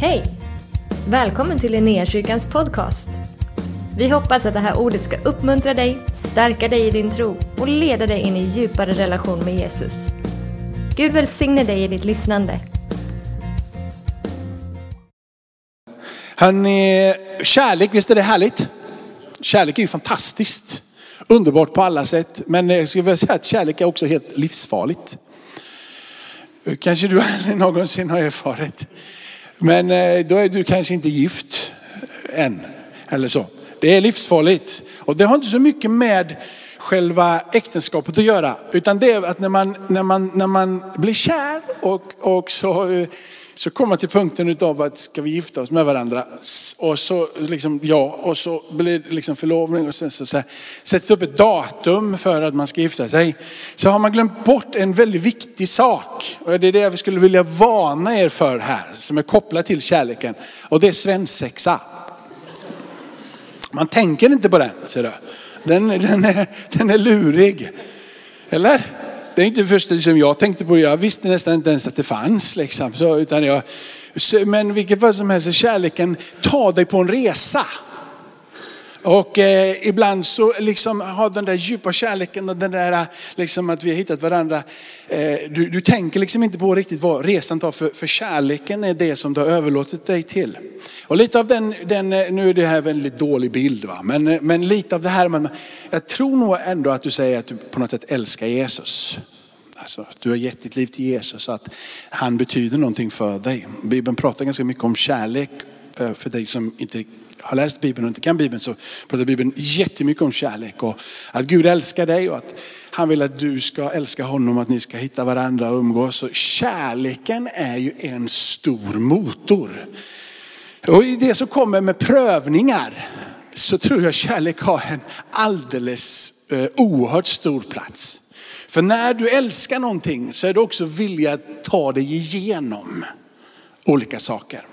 Hej! Välkommen till Linnéakyrkans podcast. Vi hoppas att det här ordet ska uppmuntra dig, stärka dig i din tro och leda dig in i djupare relation med Jesus. Gud välsigne dig i ditt lyssnande. Hörrni, kärlek, visst är det härligt? Kärlek är ju fantastiskt. Underbart på alla sätt. Men jag skulle vilja säga att kärlek är också helt livsfarligt. Kanske du aldrig någonsin har erfarit. Men eh, då är du kanske inte gift än. Eller så. Det är livsfarligt. Och det har inte så mycket med själva äktenskapet att göra. Utan det är att när man, när man, när man blir kär och, och så, eh, så kommer man till punkten utav att ska vi gifta oss med varandra? Och så liksom, ja, och så blir det liksom förlovning och sen så, så här, sätts upp ett datum för att man ska gifta sig. Så har man glömt bort en väldigt viktig sak. Och det är det jag skulle vilja varna er för här, som är kopplat till kärleken. Och det är svensexa. Man tänker inte på den, ser du. Den, den, är, den är lurig. Eller? Det är inte det första som jag tänkte på. Jag visste nästan inte ens att det fanns. Liksom. Så, utan jag, men vilket fall som helst, kärleken tar dig på en resa. Och eh, ibland så liksom har den där djupa kärleken och den där eh, liksom att vi har hittat varandra. Eh, du, du tänker liksom inte på riktigt vad resan tar för, för kärleken är det som du har överlåtit dig till. Och lite av den, den eh, nu är det här en väldigt dålig bild va, men, eh, men lite av det här, man, jag tror nog ändå att du säger att du på något sätt älskar Jesus. Alltså, du har gett ditt liv till Jesus, att han betyder någonting för dig. Bibeln pratar ganska mycket om kärlek för dig som inte har läst Bibeln och inte kan Bibeln så pratar Bibeln jättemycket om kärlek och att Gud älskar dig och att han vill att du ska älska honom, att ni ska hitta varandra och umgås. Så kärleken är ju en stor motor. Och i det som kommer med prövningar så tror jag kärlek har en alldeles eh, oerhört stor plats. För när du älskar någonting så är du också villig att ta dig igenom olika saker.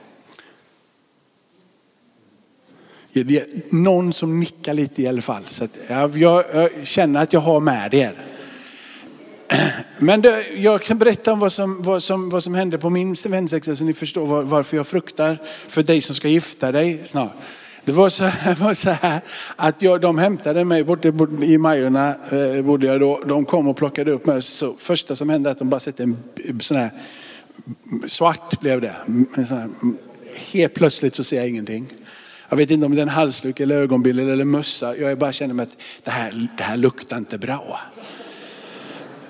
Det är någon som nickar lite i alla fall. Så jag, jag, känner att jag har med er. Men det, jag kan berätta om vad som, vad som, vad som hände på min svensexa så ni förstår var, varför jag fruktar för dig som ska gifta dig snart. Det var så, var så här att jag, de hämtade mig borta i Majorna, eh, bodde jag då. De kom och plockade upp mig. Så första som hände att de bara satte en sån här, svart blev det. Mm, här, mm, helt plötsligt så ser jag ingenting. Jag vet inte om det är en halsduk eller ögonbild eller mössa. Jag bara känner mig att det här, det här luktar inte bra.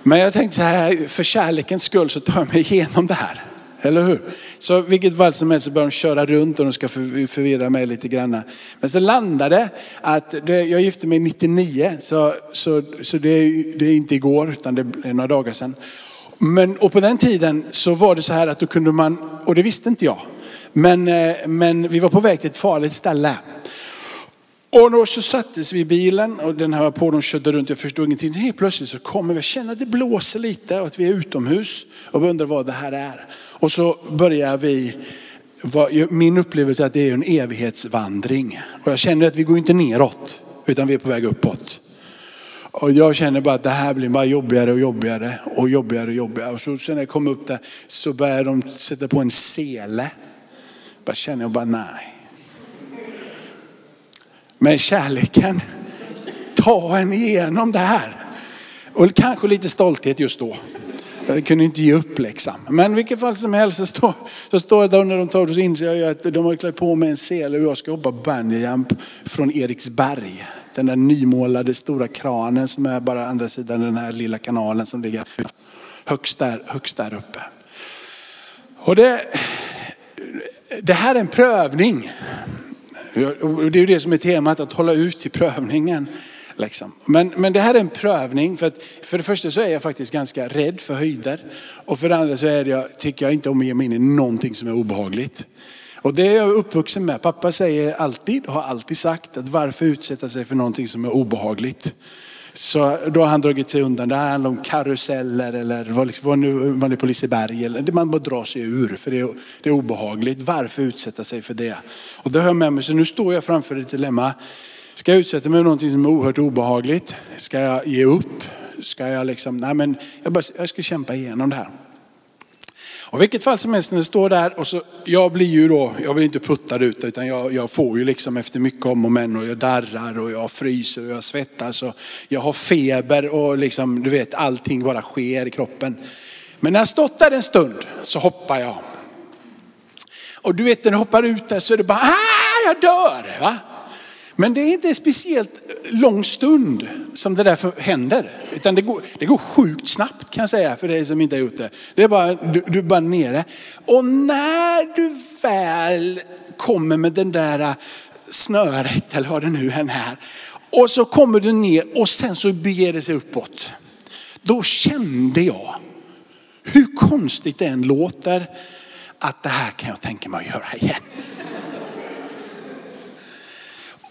Men jag tänkte så här, för kärlekens skull så tar jag mig igenom det här. Eller hur? Så vilket fall som helst så börjar de köra runt och de ska förvirra mig lite grann. Men så landade att det, jag gifte mig 99, så, så, så det, är, det är inte igår utan det är några dagar sedan. Men, och på den tiden så var det så här att då kunde man, och det visste inte jag, men, eh, men vi var på väg till ett farligt ställe. Och då så sattes vi i bilen och den här på, de körde runt, jag förstod ingenting. Helt plötsligt så kommer vi, känna att det blåser lite och att vi är utomhus och vi undrar vad det här är. Och så börjar vi, min upplevelse är att det är en evighetsvandring. Och jag känner att vi går inte neråt, utan vi är på väg uppåt. Och jag känner bara att det här blir bara jobbigare och jobbigare och jobbigare och jobbigare. Och så sen när jag kom upp där så började de sätta på en sele. Bara känner jag bara nej. Men kärleken tar en igenom det här. Och kanske lite stolthet just då. Jag kunde inte ge upp liksom. Men i vilket fall som helst så står, så står det när de tar det så inser jag att de har klätt på mig en sele och jag ska hoppa bungyjump från Eriksberg. Den där nymålade stora kranen som är bara andra sidan den här lilla kanalen som ligger högst där, högst där uppe. Och det, det här är en prövning. Det är ju det som är temat, att hålla ut i prövningen. Liksom. Men, men det här är en prövning. För, att, för det första så är jag faktiskt ganska rädd för höjder. Och för det andra så är det, tycker jag inte om att ge mig in i någonting som är obehagligt. Och det är jag uppvuxen med. Pappa säger alltid, och har alltid sagt, att varför utsätta sig för någonting som är obehagligt? Så då har han dragit sig undan. Det handlar om karuseller eller vad, liksom- vad nu, man är på Liseberg. Eller, man bara drar sig ur för det är, det är obehagligt. Varför utsätta sig för det? Och det har jag med mig. Så nu står jag framför ett dilemma. Ska jag utsätta mig för någonting som är oerhört obehagligt? Ska jag ge upp? Ska jag liksom, nej men jag, bara, jag ska kämpa igenom det här. Och i vilket fall som helst när det står där och så, jag blir ju då, jag blir inte puttad ut utan jag, jag får ju liksom efter mycket om och men och jag darrar och jag fryser och jag svettas och jag har feber och liksom du vet allting bara sker i kroppen. Men när jag stått där en stund så hoppar jag. Och du vet när du hoppar ut där så är det bara, ah, jag dör. Va? Men det är inte en speciellt lång stund som det där händer. Utan det går, det går sjukt snabbt kan jag säga för dig som inte har gjort det. Det är bara, du, du är bara nere. Och när du väl kommer med den där äh, snöret eller vad det nu än är. Och så kommer du ner och sen så beger det sig uppåt. Då kände jag, hur konstigt det än låter, att det här kan jag tänka mig att göra igen.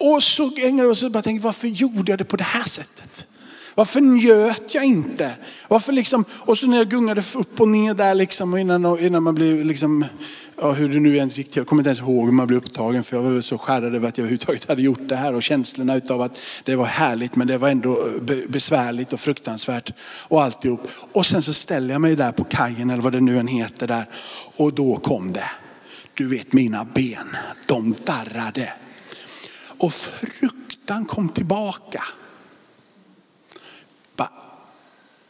Och så ägnade jag och bara tänkte, varför gjorde jag det på det här sättet? Varför njöt jag inte? Varför liksom, och så när jag gungade upp och ner där liksom, innan, innan man blev liksom, ja, hur det nu ens gick till. Jag kommer inte ens ihåg hur man blev upptagen för jag var så skärrad över att jag överhuvudtaget hade gjort det här och känslorna utav att det var härligt men det var ändå eh, besvärligt och fruktansvärt och alltihop. Och sen så ställer jag mig där på kajen eller vad det nu än heter där och då kom det. Du vet mina ben, de darrade och fruktan kom tillbaka.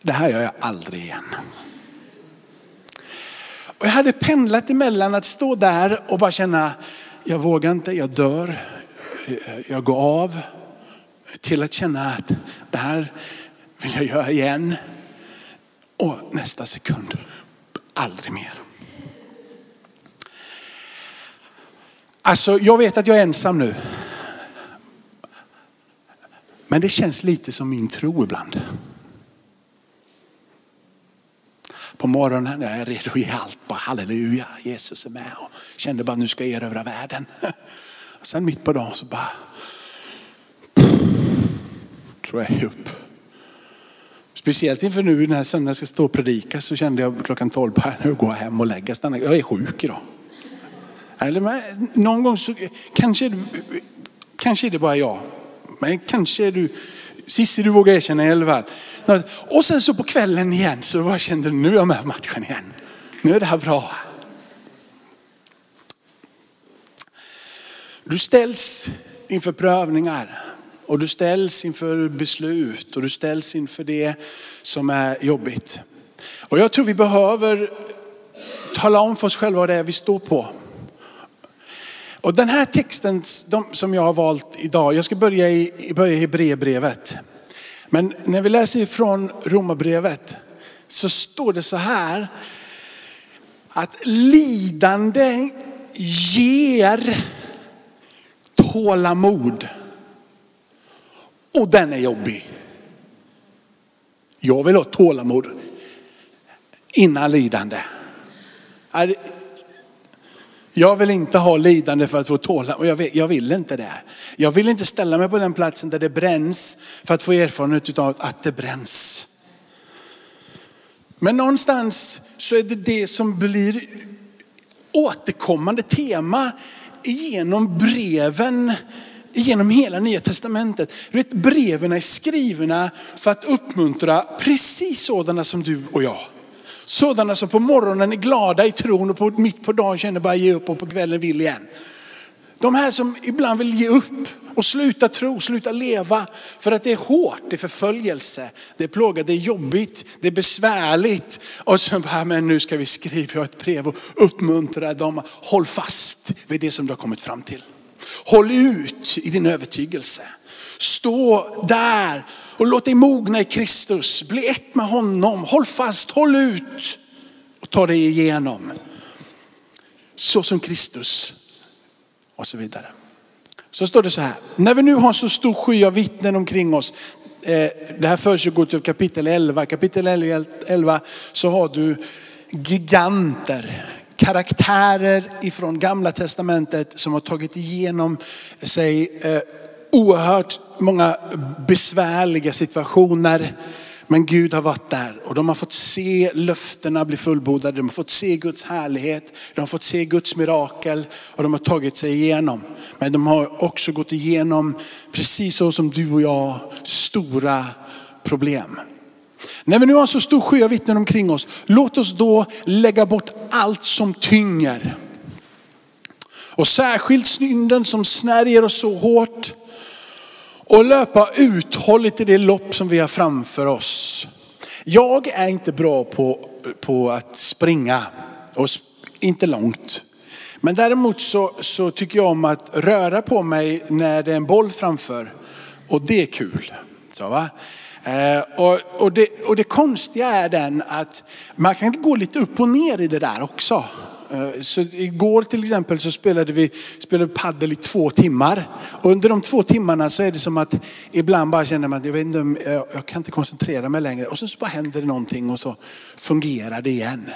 Det här gör jag aldrig igen. Och jag hade pendlat emellan att stå där och bara känna, jag vågar inte, jag dör, jag går av. Till att känna att det här vill jag göra igen. Och nästa sekund, aldrig mer. Alltså jag vet att jag är ensam nu. Men det känns lite som min tro ibland. På morgonen är jag redo att ge allt. Bara halleluja, Jesus är med. Och kände bara nu ska jag erövra världen. Och sen mitt på dagen så bara tror jag upp. Speciellt inför nu när söndagen ska stå och predika så kände jag klockan tolv bara nu går jag hem och lägger stanna. Jag är sjuk idag. Eller någon gång så kanske, kanske är det bara jag. Men kanske är du, Cissi du vågar erkänna i alla fall. Och sen så på kvällen igen så bara kände du, nu är jag med på matchen igen. Nu är det här bra. Du ställs inför prövningar och du ställs inför beslut och du ställs inför det som är jobbigt. Och jag tror vi behöver tala om för oss själva vad det är vi står på. Och den här texten de, som jag har valt idag, jag ska börja i, börja i Hebreerbrevet. Men när vi läser ifrån Romarbrevet så står det så här att lidande ger tålamod. Och den är jobbig. Jag vill ha tålamod innan lidande. Jag vill inte ha lidande för att få tåla och jag vill, jag vill inte det. Jag vill inte ställa mig på den platsen där det bränns för att få erfarenhet av att det bränns. Men någonstans så är det det som blir återkommande tema genom breven genom hela nya testamentet. Du vet, breven är skrivna för att uppmuntra precis sådana som du och jag. Sådana som på morgonen är glada i tron och på, mitt på dagen känner bara ge upp och på kvällen vill igen. De här som ibland vill ge upp och sluta tro, sluta leva för att det är hårt, det är förföljelse, det är plåga, det är jobbigt, det är besvärligt. Och så bara, men nu ska vi skriva ett brev och uppmuntra dem. Håll fast vid det som du har kommit fram till. Håll ut i din övertygelse. Stå där och låt dig mogna i Kristus. Bli ett med honom. Håll fast, håll ut och ta dig igenom. Så som Kristus och så vidare. Så står det så här, när vi nu har så stor sky av vittnen omkring oss. Eh, det här försiggår till kapitel 11. Kapitel 11 så har du giganter, karaktärer ifrån gamla testamentet som har tagit igenom sig eh, oerhört många besvärliga situationer. Men Gud har varit där och de har fått se löftena bli fullbordade. De har fått se Guds härlighet, de har fått se Guds mirakel och de har tagit sig igenom. Men de har också gått igenom, precis så som du och jag, stora problem. När vi nu har en så stor sjö vittnen omkring oss, låt oss då lägga bort allt som tynger. Och särskilt synden som snärjer oss så hårt. Och löpa uthålligt i det lopp som vi har framför oss. Jag är inte bra på, på att springa, och inte långt. Men däremot så, så tycker jag om att röra på mig när det är en boll framför. Och det är kul. Så, va? Eh, och, och, det, och det konstiga är den att man kan gå lite upp och ner i det där också. Eh, så igår till exempel så spelade vi spelade paddel i två timmar. Och under de två timmarna så är det som att ibland bara känner man att jag, vet inte, eh, jag kan inte koncentrera mig längre. Och så bara händer det någonting och så fungerar det igen.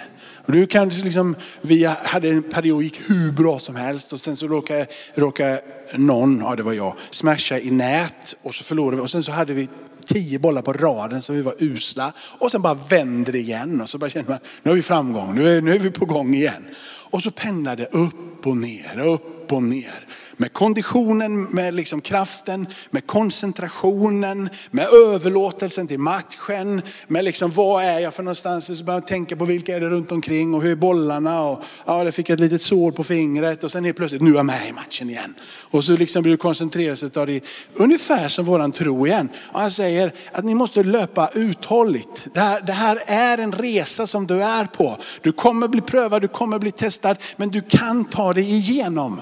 Och du kan liksom, vi hade en period gick hur bra som helst och sen så råkade, råkade någon, ja det var jag, smasha i nät och så förlorade vi. Och sen så hade vi tio bollar på raden så vi var usla. Och sen bara vänder det igen och så bara känner man, nu har vi framgång, nu är, nu är vi på gång igen. Och så pendlar det upp och ner, upp upp och ner. Med konditionen, med liksom kraften, med koncentrationen, med överlåtelsen till matchen. Med liksom vad är jag för någonstans? Så börjar man tänka på vilka är det runt omkring och hur är bollarna? Och, ja, där fick ett litet sår på fingret och sen är plötsligt, nu är jag med i matchen igen. Och så liksom blir du koncentrerad av det. Ungefär som våran tro igen. Och han säger att ni måste löpa uthålligt. Det här, det här är en resa som du är på. Du kommer bli prövad, du kommer bli testad, men du kan ta dig igenom.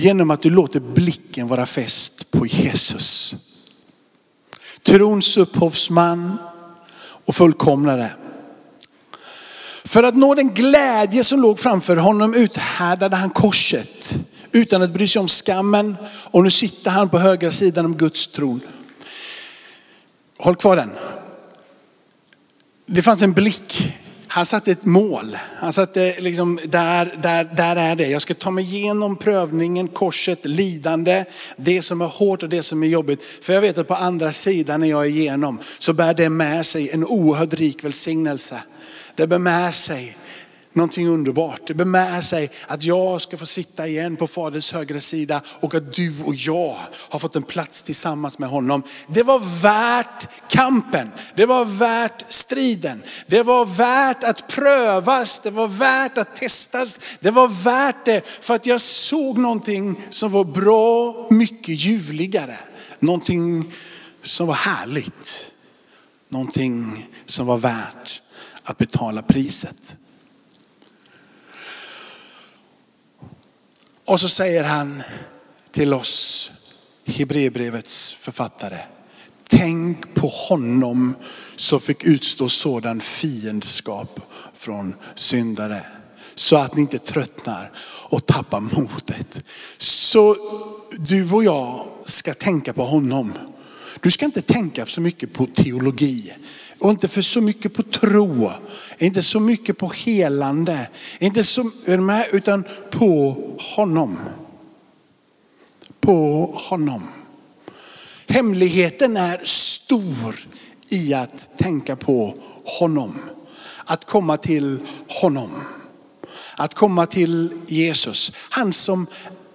Genom att du låter blicken vara fäst på Jesus. Trons upphovsman och fullkomnare. För att nå den glädje som låg framför honom uthärdade han korset utan att bry sig om skammen. Och nu sitter han på högra sidan om Guds tron. Håll kvar den. Det fanns en blick han satte ett mål. Han satte liksom, där, där, där är det. Jag ska ta mig igenom prövningen, korset, lidande, det som är hårt och det som är jobbigt. För jag vet att på andra sidan när jag är igenom så bär det med sig en oerhört rik välsignelse. Det bär med sig någonting underbart. Det bär med sig att jag ska få sitta igen på Faderns högra sida och att du och jag har fått en plats tillsammans med honom. Det var värt kampen. Det var värt striden. Det var värt att prövas. Det var värt att testas. Det var värt det för att jag såg någonting som var bra mycket ljuvligare. Någonting som var härligt. Någonting som var värt att betala priset. Och så säger han till oss, Hebreerbrevets författare, tänk på honom som fick utstå sådan fiendskap från syndare. Så att ni inte tröttnar och tappar modet. Så du och jag ska tänka på honom. Du ska inte tänka så mycket på teologi. Och inte för så mycket på tro, inte så mycket på helande, inte så, med, utan på honom. På honom. Hemligheten är stor i att tänka på honom. Att komma till honom. Att komma till Jesus. Han som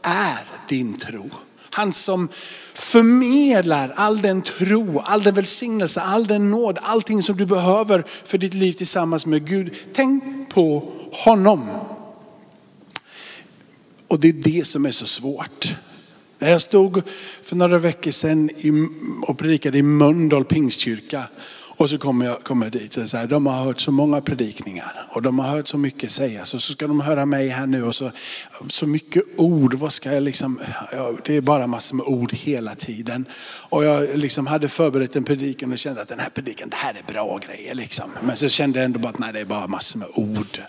är din tro. Han som förmedlar all den tro, all den välsignelse, all den nåd, allting som du behöver för ditt liv tillsammans med Gud. Tänk på honom. Och det är det som är så svårt. När jag stod för några veckor sedan och predikade i Mölndal pingstkyrka och så kommer jag, kommer dit och så här, de har hört så många predikningar och de har hört så mycket sägas och så ska de höra mig här nu och så, så mycket ord. Vad ska jag liksom, ja, det är bara massor med ord hela tiden. Och jag liksom hade förberett en predikan och kände att den här predikan, det här är bra grejer liksom. Men så kände jag ändå bara att nej, det är bara massor med ord.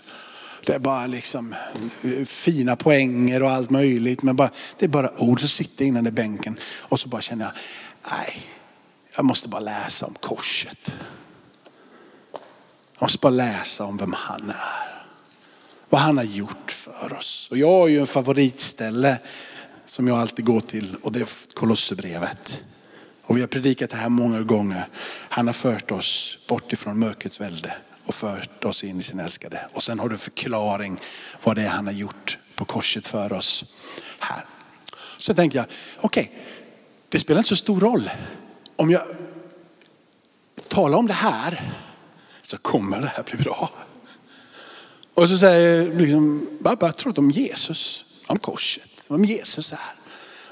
Det är bara liksom eh, fina poänger och allt möjligt. Men bara, det är bara ord. Så sitter jag innan i bänken och så bara känner jag, nej, jag måste bara läsa om korset. Jag måste bara läsa om vem han är. Vad han har gjort för oss. Och jag har ju en favoritställe som jag alltid går till och det är Kolosserbrevet. Och vi har predikat det här många gånger. Han har fört oss bort ifrån mörkrets välde och fört oss in i sin älskade. Och sen har du förklaring vad det är han har gjort på korset för oss här. Så tänkte jag, okej, okay, det spelar inte så stor roll om jag talar om det här så kommer det här bli bra. Och så säger liksom, jag bara tror om Jesus, om korset, om Jesus är.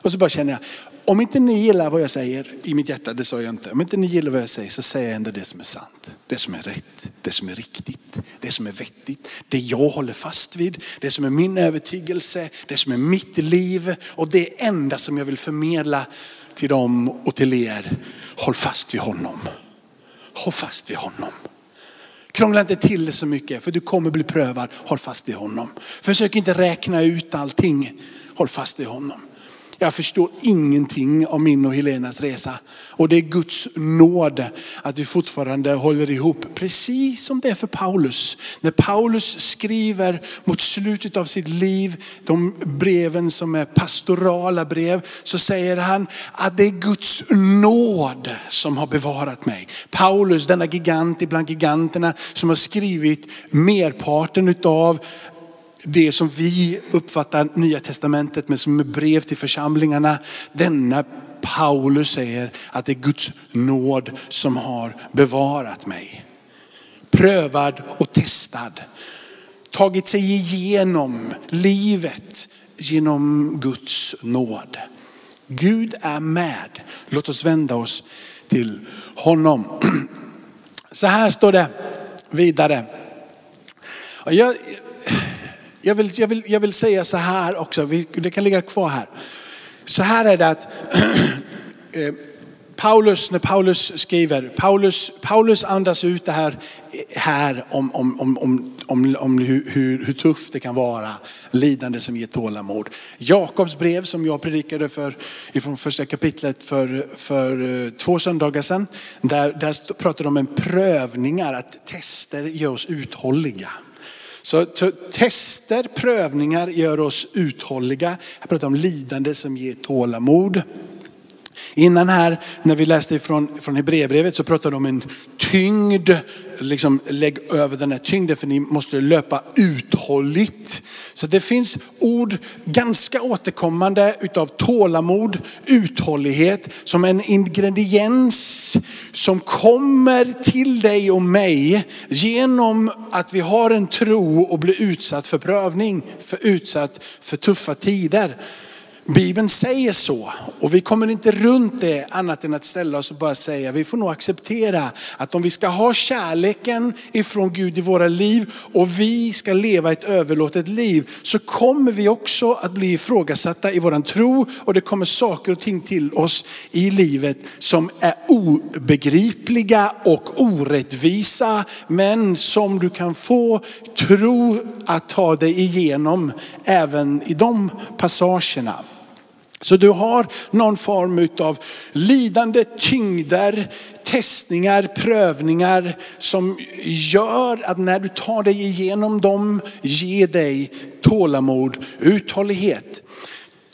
Och så bara känner jag, om inte ni gillar vad jag säger i mitt hjärta, det sa jag inte. Om inte ni gillar vad jag säger så säger jag ändå det som är sant. Det som är rätt, det som är riktigt, det som är vettigt. Det jag håller fast vid, det som är min övertygelse, det som är mitt liv. Och det enda som jag vill förmedla till dem och till er. Håll fast vid honom. Håll fast vid honom. Krångla inte till det så mycket för du kommer bli prövad. Håll fast i honom. Försök inte räkna ut allting. Håll fast i honom. Jag förstår ingenting av min och Helenas resa. Och det är Guds nåd att vi fortfarande håller ihop. Precis som det är för Paulus. När Paulus skriver mot slutet av sitt liv, de breven som är pastorala brev, så säger han att det är Guds nåd som har bevarat mig. Paulus, denna gigant ibland giganterna som har skrivit merparten av, det som vi uppfattar Nya Testamentet med som är brev till församlingarna. Denna Paulus säger att det är Guds nåd som har bevarat mig. Prövad och testad. Tagit sig igenom livet genom Guds nåd. Gud är med. Låt oss vända oss till honom. Så här står det vidare. Jag, jag vill, jag, vill, jag vill säga så här också, det kan ligga kvar här. Så här är det att eh, Paulus, när Paulus skriver, Paulus, Paulus andas ut det här, här om, om, om, om, om, om hur, hur, hur tufft det kan vara, lidande som ger tålamod. Jakobs brev som jag predikade för ifrån första kapitlet för, för eh, två söndagar sedan. Där, där pratar de om en prövningar, att tester gör oss uthålliga. Så, så, tester, prövningar gör oss uthålliga. Jag pratar om lidande som ger tålamod. Innan här, när vi läste från, från Hebreerbrevet så pratade de om en tyngd. Liksom lägg över den här tyngden för ni måste löpa uthålligt. Så det finns ord ganska återkommande utav tålamod, uthållighet som en ingrediens som kommer till dig och mig genom att vi har en tro och blir utsatt för prövning, för utsatt för tuffa tider. Bibeln säger så och vi kommer inte runt det annat än att ställa oss och bara säga, vi får nog acceptera att om vi ska ha kärleken ifrån Gud i våra liv och vi ska leva ett överlåtet liv så kommer vi också att bli ifrågasatta i våran tro och det kommer saker och ting till oss i livet som är obegripliga och orättvisa men som du kan få tro att ta dig igenom även i de passagerna. Så du har någon form av lidande, tyngder, testningar, prövningar som gör att när du tar dig igenom dem, ger dig tålamod, uthållighet.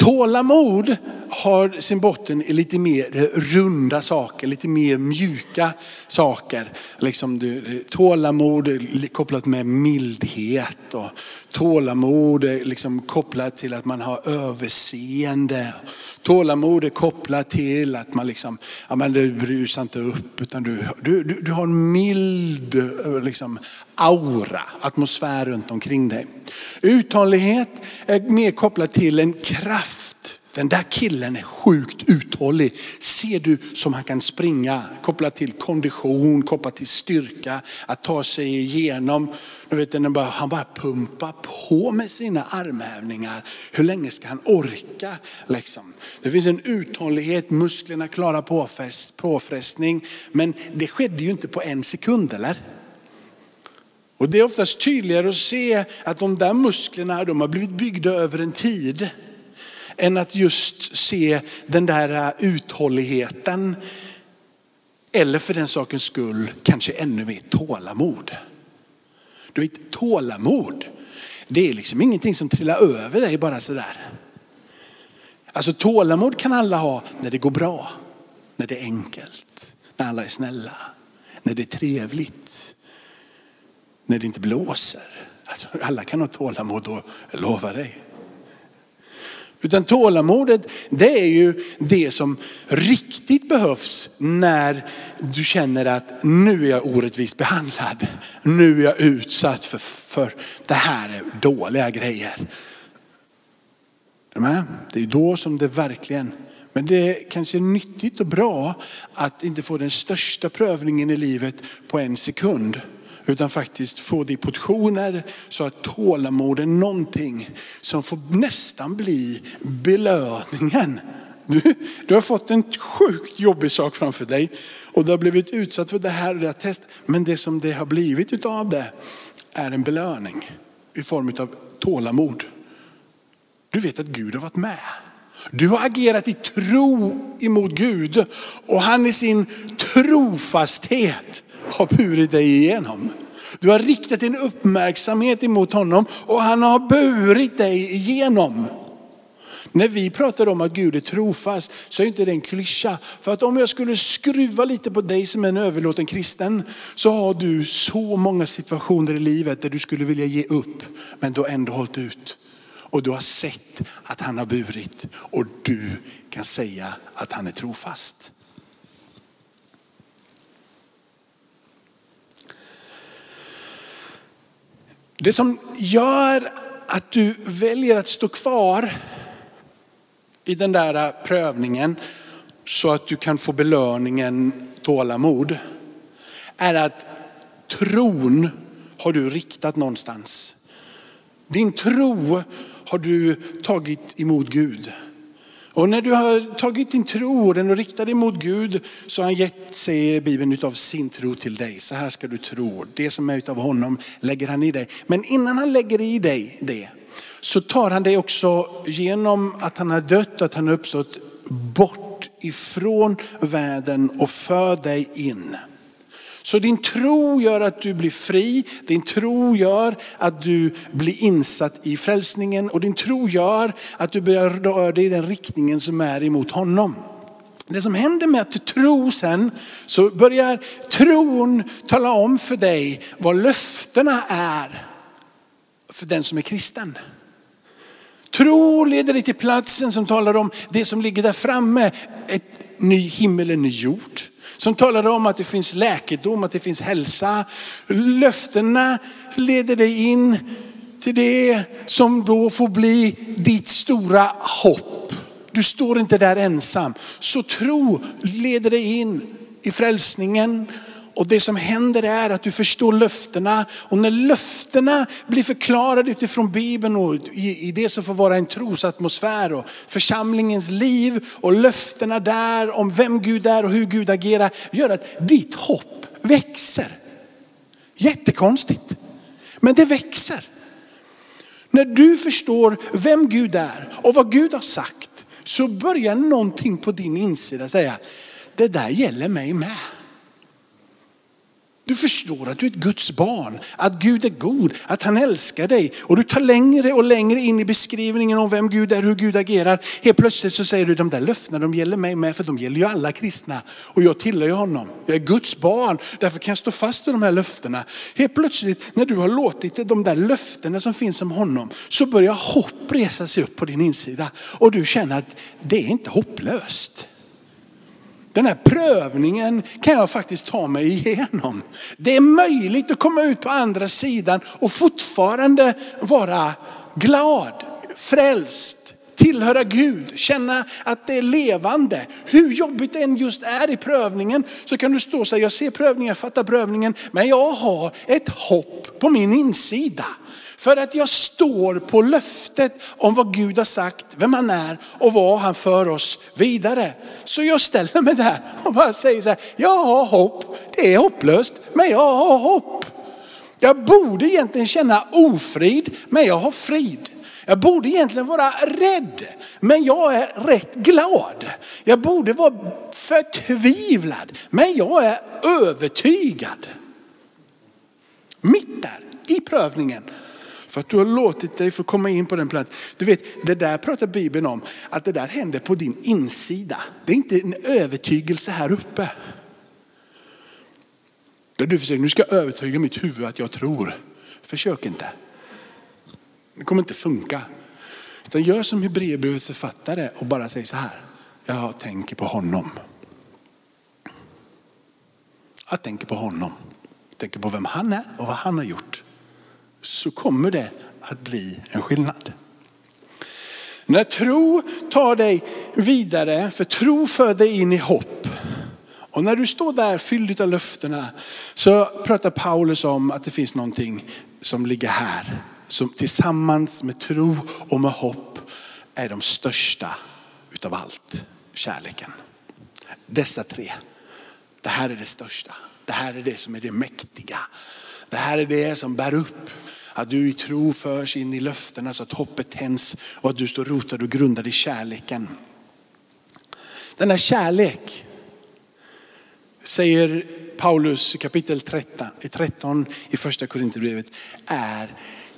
Tålamod har sin botten i lite mer runda saker, lite mer mjuka saker. Liksom du, eh, tålamod kopplat med mildhet och tålamod eh, liksom kopplat till att man har överseende. Tålamod är kopplat till att man liksom, ja men du brusar inte upp utan du, du, du, du har en mild eh, liksom, aura, atmosfär runt omkring dig. Uthållighet är mer kopplat till en kraft. Den där killen är sjukt uthållig. Ser du som han kan springa, kopplat till kondition, kopplat till styrka, att ta sig igenom. Du vet, han bara pumpar på med sina armhävningar. Hur länge ska han orka? Liksom. Det finns en uthållighet, musklerna klarar påfrestning. Men det skedde ju inte på en sekund, eller? Och det är oftast tydligare att se att de där musklerna de har blivit byggda över en tid. Än att just se den där äh, uthålligheten. Eller för den sakens skull kanske ännu mer tålamod. Du vet tålamod, det är liksom ingenting som trillar över dig bara sådär. Alltså tålamod kan alla ha när det går bra, när det är enkelt, när alla är snälla, när det är trevligt när det inte blåser. Alltså, alla kan ha tålamod och lova dig. Utan tålamodet, det är ju det som riktigt behövs när du känner att nu är jag orättvist behandlad. Nu är jag utsatt för, för det här är dåliga grejer. Det är då som det verkligen, men det är kanske nyttigt och bra att inte få den största prövningen i livet på en sekund. Utan faktiskt få det i portioner så att tålamod är någonting som får nästan bli belöningen. Du, du har fått en sjukt jobbig sak framför dig och du har blivit utsatt för det här och det här test. Men det som det har blivit utav det är en belöning i form av tålamod. Du vet att Gud har varit med. Du har agerat i tro emot Gud och han i sin trofasthet har burit dig igenom. Du har riktat din uppmärksamhet emot honom och han har burit dig igenom. När vi pratar om att Gud är trofast så är inte det en klyscha. För att om jag skulle skruva lite på dig som en överlåten kristen så har du så många situationer i livet där du skulle vilja ge upp men du har ändå hållit ut. Och du har sett att han har burit och du kan säga att han är trofast. Det som gör att du väljer att stå kvar i den där prövningen så att du kan få belöningen tålamod är att tron har du riktat någonstans. Din tro har du tagit emot Gud. Och när du har tagit din tro och den och riktat dig mot Gud så har han gett, säger Bibeln, utav sin tro till dig. Så här ska du tro. Det som är utav honom lägger han i dig. Men innan han lägger i dig det så tar han dig också genom att han har dött, att han har uppstått bort ifrån världen och för dig in. Så din tro gör att du blir fri, din tro gör att du blir insatt i frälsningen och din tro gör att du börjar röra dig i den riktningen som är emot honom. Det som händer med att du tror sen, så börjar tron tala om för dig vad löftena är för den som är kristen. Tro leder dig till platsen som talar om det som ligger där framme, ett ny himmel, en ny jord som talade om att det finns läkedom, att det finns hälsa. Löftena leder dig in till det som då får bli ditt stora hopp. Du står inte där ensam. Så tro leder dig in i frälsningen och det som händer är att du förstår löftena. Och när löftena blir förklarade utifrån Bibeln och i det som får vara en trosatmosfär och församlingens liv och löftena där om vem Gud är och hur Gud agerar gör att ditt hopp växer. Jättekonstigt. Men det växer. När du förstår vem Gud är och vad Gud har sagt så börjar någonting på din insida säga, det där gäller mig med. Du förstår att du är ett Guds barn, att Gud är god, att han älskar dig. Och du tar längre och längre in i beskrivningen om vem Gud är, hur Gud agerar. Helt plötsligt så säger du, de där löftena de gäller mig med, för de gäller ju alla kristna. Och jag tillhör ju honom. Jag är Guds barn, därför kan jag stå fast i de här löftena. Helt plötsligt när du har låtit de där löftena som finns om honom, så börjar hopp resa sig upp på din insida. Och du känner att det är inte hopplöst. Den här prövningen kan jag faktiskt ta mig igenom. Det är möjligt att komma ut på andra sidan och fortfarande vara glad, frälst, tillhöra Gud, känna att det är levande. Hur jobbigt det än just är i prövningen så kan du stå och säga, jag ser prövningen, jag fattar prövningen, men jag har ett hopp på min insida. För att jag står på löftet om vad Gud har sagt, vem han är och vad han för oss vidare. Så jag ställer mig där och bara säger så här, jag har hopp. Det är hopplöst, men jag har hopp. Jag borde egentligen känna ofrid, men jag har frid. Jag borde egentligen vara rädd, men jag är rätt glad. Jag borde vara förtvivlad, men jag är övertygad. Mitt där i prövningen för att du har låtit dig få komma in på den platsen. Du vet, det där pratar Bibeln om, att det där händer på din insida. Det är inte en övertygelse här uppe. Där du försöker, nu ska jag övertyga mitt huvud att jag tror. Försök inte. Det kommer inte funka. Utan gör som Hebreerbrevets författare och bara säg så här. Jag tänker på honom. Jag tänker på honom. Jag tänker på vem han är och vad han har gjort. Så kommer det att bli en skillnad. När tro tar dig vidare, för tro för dig in i hopp. Och när du står där fylld av löftena så pratar Paulus om att det finns någonting som ligger här. Som tillsammans med tro och med hopp är de största utav allt. Kärleken. Dessa tre. Det här är det största. Det här är det som är det mäktiga. Det här är det som bär upp. Att du i tro förs in i löftena så att hoppet tänds och att du står rotad och grundad i kärleken. Denna kärlek säger Paulus i kapitel 13, 13 i första Korinthierbrevet är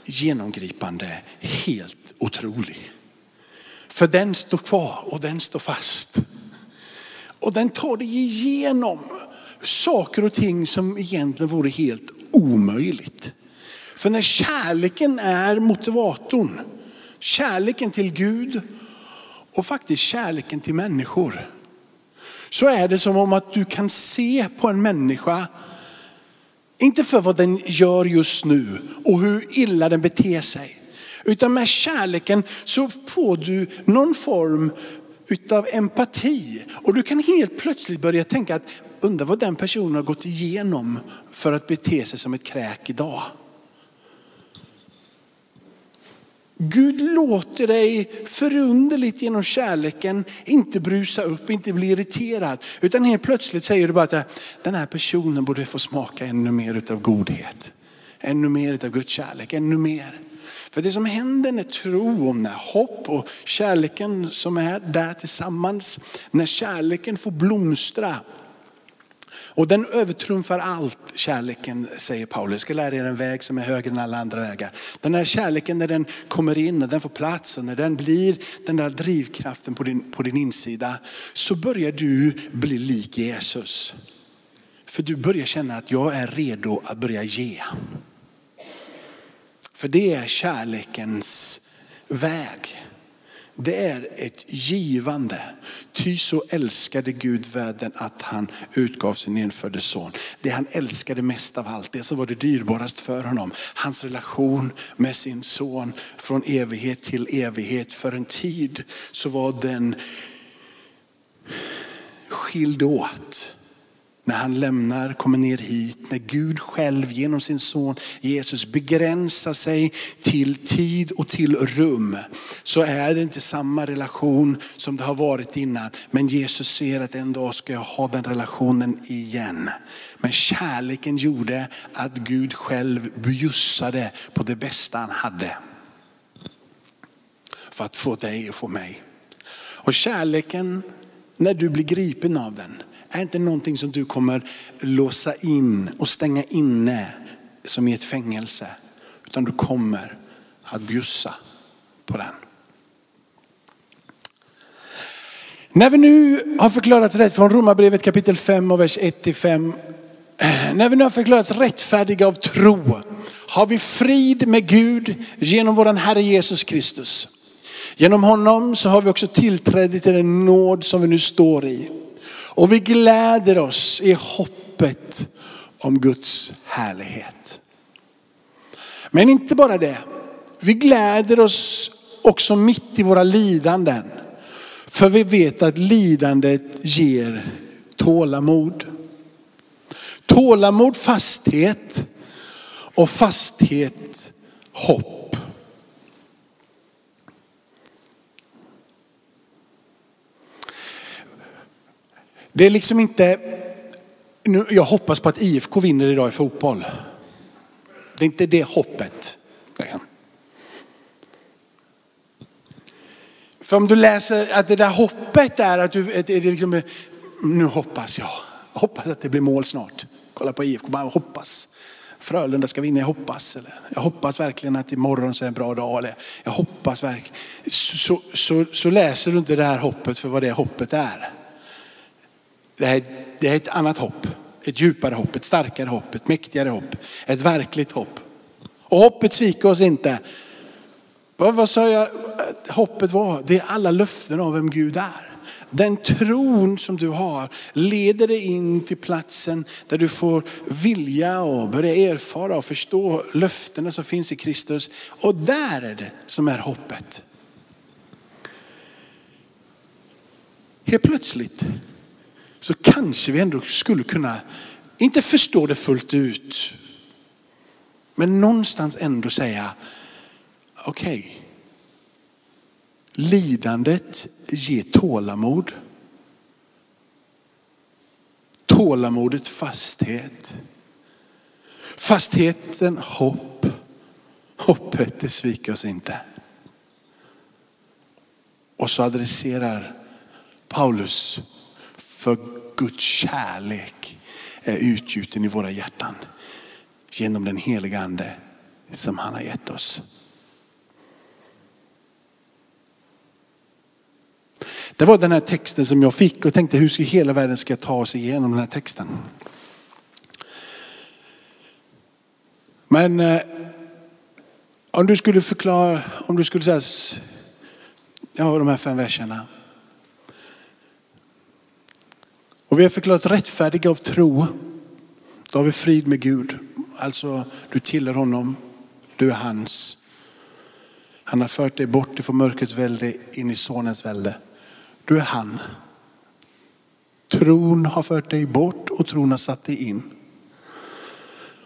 genomgripande, helt otrolig. För den står kvar och den står fast. Och den tar dig igenom saker och ting som egentligen vore helt omöjligt. För när kärleken är motivatorn, kärleken till Gud och faktiskt kärleken till människor. Så är det som om att du kan se på en människa, inte för vad den gör just nu och hur illa den beter sig. Utan med kärleken så får du någon form utav empati. Och du kan helt plötsligt börja tänka att undra vad den personen har gått igenom för att bete sig som ett kräk idag. Gud låter dig förunderligt genom kärleken inte brusa upp, inte bli irriterad. Utan helt plötsligt säger du bara att den här personen borde få smaka ännu mer utav godhet. Ännu mer utav Guds kärlek, ännu mer. För det som händer när tro och när hopp och kärleken som är där tillsammans, när kärleken får blomstra. Och den övertrumfar allt kärleken, säger Paulus. Jag ska lära er en väg som är högre än alla andra vägar. Den här kärleken när den kommer in, när den får plats och när den blir den där drivkraften på din, på din insida, så börjar du bli lik Jesus. För du börjar känna att jag är redo att börja ge. För det är kärlekens väg. Det är ett givande. Ty så älskade Gud världen att han utgav sin enfödde son. Det han älskade mest av allt, det som var det dyrbarast för honom. Hans relation med sin son från evighet till evighet. För en tid så var den skild åt när han lämnar, kommer ner hit, när Gud själv genom sin son Jesus begränsar sig till tid och till rum, så är det inte samma relation som det har varit innan. Men Jesus ser att en dag ska jag ha den relationen igen. Men kärleken gjorde att Gud själv bjussade på det bästa han hade. För att få dig och få mig. Och kärleken, när du blir gripen av den, är inte någonting som du kommer låsa in och stänga inne som i ett fängelse. Utan du kommer att bjussa på den. När vi nu har förklarats rätt från Romarbrevet kapitel 5 och vers 1 5. När vi nu har förklarats rättfärdiga av tro har vi frid med Gud genom vår Herre Jesus Kristus. Genom honom så har vi också tillträde till den nåd som vi nu står i. Och vi gläder oss i hoppet om Guds härlighet. Men inte bara det. Vi gläder oss också mitt i våra lidanden. För vi vet att lidandet ger tålamod. Tålamod fasthet och fasthet hopp. Det är liksom inte, nu, jag hoppas på att IFK vinner idag i fotboll. Det är inte det hoppet. För om du läser att det där hoppet är att du, det är liksom, nu hoppas jag, jag hoppas att det blir mål snart. Kolla på IFK, bara hoppas. Frölunda ska vinna, jag hoppas. Eller, jag hoppas verkligen att imorgon så är en bra dag. Eller, jag hoppas verkligen. Så, så, så läser du inte det här hoppet för vad det hoppet är. Det här, det är ett annat hopp. Ett djupare hopp, ett starkare hopp, ett mäktigare hopp, ett verkligt hopp. Och hoppet sviker oss inte. Vad, vad sa jag hoppet var? Det är alla löften av vem Gud är. Den tron som du har leder dig in till platsen där du får vilja och börja erfara och förstå löftena som finns i Kristus. Och där är det som är hoppet. Helt plötsligt så kanske vi ändå skulle kunna, inte förstå det fullt ut, men någonstans ändå säga, okej, okay, lidandet ger tålamod. Tålamodet fasthet. Fastheten hopp. Hoppet det sviker oss inte. Och så adresserar Paulus för Guds kärlek är utgjuten i våra hjärtan genom den heliga ande som han har gett oss. Det var den här texten som jag fick och tänkte hur ska hela världen ska ta sig igenom den här texten. Men eh, om du skulle förklara, om du skulle säga, ja de här fem verserna. Och vi har förklarat rättfärdiga av tro. Då har vi frid med Gud. Alltså du tillhör honom, du är hans. Han har fört dig bort ifrån mörkrets välde in i sonens välde. Du är han. Tron har fört dig bort och tron har satt dig in.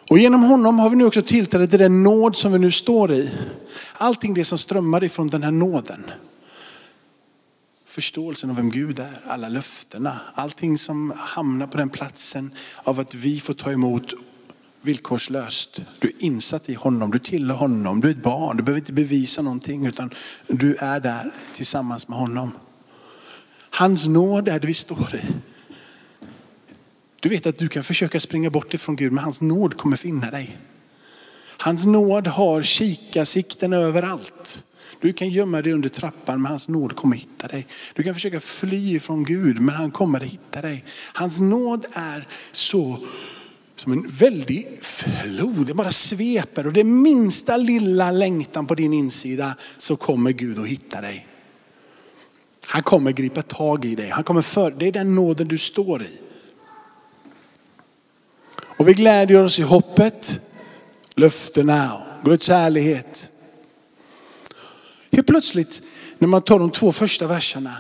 Och genom honom har vi nu också tillträde till den nåd som vi nu står i. Allting det som strömmar ifrån den här nåden. Förståelsen av vem Gud är, alla löftena, allting som hamnar på den platsen av att vi får ta emot villkorslöst. Du är insatt i honom, du tillhör honom, du är ett barn, du behöver inte bevisa någonting utan du är där tillsammans med honom. Hans nåd är det vi står i. Du vet att du kan försöka springa bort ifrån Gud, men hans nåd kommer finna dig. Hans nåd har kikarsikten överallt. Du kan gömma dig under trappan, men hans nåd kommer hitta dig. Du kan försöka fly från Gud, men han kommer hitta dig. Hans nåd är så som en väldig flod. Det bara sveper och det minsta lilla längtan på din insida så kommer Gud att hitta dig. Han kommer gripa tag i dig. Han kommer för, det är den nåden du står i. Och vi glädjer oss i hoppet, löftena, Guds härlighet. Helt plötsligt när man tar de två första verserna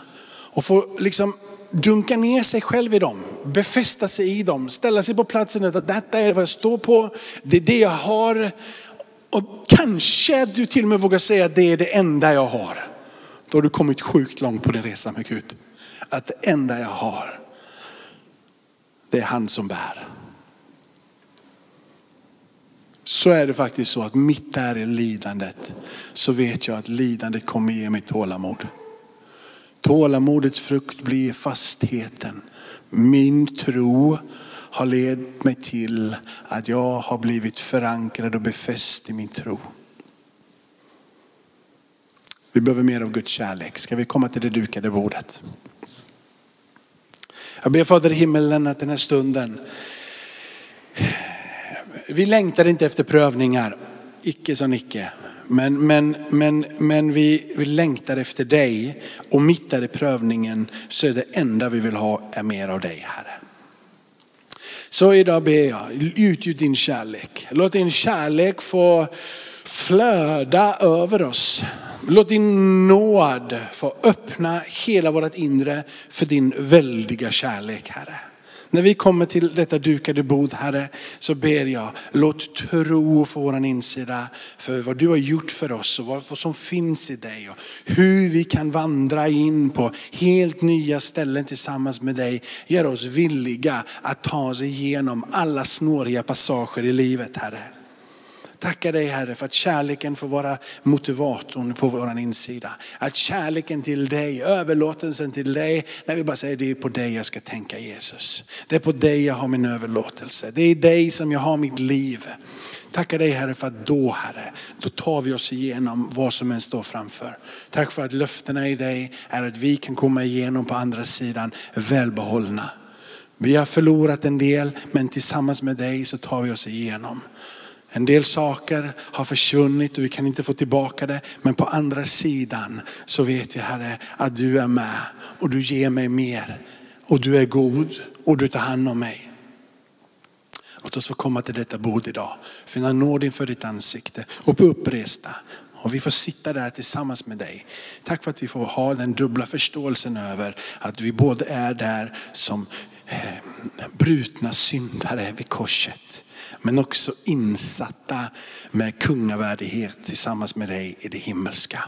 och får liksom dunka ner sig själv i dem, befästa sig i dem, ställa sig på platsen att detta är vad jag står på, det är det jag har. Och kanske du till och med vågar säga att det är det enda jag har. Då har du kommit sjukt långt på din resa med Gud. Att det enda jag har, det är han som bär. Så är det faktiskt så att mitt där i lidandet så vet jag att lidandet kommer ge mig tålamod. Tålamodets frukt blir fastheten. Min tro har lett mig till att jag har blivit förankrad och befäst i min tro. Vi behöver mer av Guds kärlek. Ska vi komma till det dukade bordet? Jag ber Fader i himmelen att den här stunden, vi längtar inte efter prövningar, icke som icke. Men, men, men, men vi, vi längtar efter dig och mitt i prövningen så är det enda vi vill ha är mer av dig Herre. Så idag ber jag, utgjut din kärlek. Låt din kärlek få flöda över oss. Låt din nåd få öppna hela vårt inre för din väldiga kärlek Herre. När vi kommer till detta dukade bord Herre så ber jag, låt tro få våran insida för vad du har gjort för oss och vad som finns i dig. Och hur vi kan vandra in på helt nya ställen tillsammans med dig. Gör oss villiga att ta oss igenom alla snåriga passager i livet Herre. Tackar dig Herre för att kärleken får vara motivatorn på vår insida. Att kärleken till dig, överlåtelsen till dig, när vi bara säger det är på dig jag ska tänka Jesus. Det är på dig jag har min överlåtelse. Det är i dig som jag har mitt liv. Tackar dig Herre för att då Herre, då tar vi oss igenom vad som än står framför. Tack för att löftena i dig är att vi kan komma igenom på andra sidan välbehållna. Vi har förlorat en del men tillsammans med dig så tar vi oss igenom. En del saker har försvunnit och vi kan inte få tillbaka det. Men på andra sidan så vet vi Herre att du är med och du ger mig mer. Och du är god och du tar hand om mig. Låt oss få komma till detta bord idag. Finna nåd inför ditt ansikte och på uppresta. Och vi får sitta där tillsammans med dig. Tack för att vi får ha den dubbla förståelsen över att vi både är där som eh, brutna syndare vid korset. Men också insatta med kungavärdighet tillsammans med dig i det himmelska.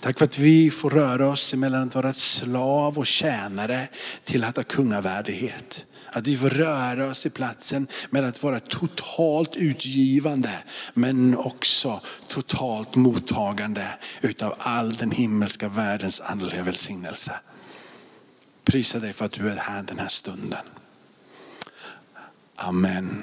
Tack för att vi får röra oss emellan att vara slav och tjänare till att ha kungavärdighet. Att vi får röra oss i platsen med att vara totalt utgivande men också totalt mottagande utav all den himmelska världens andliga välsignelse. Prisa dig för att du är här den här stunden. Amen.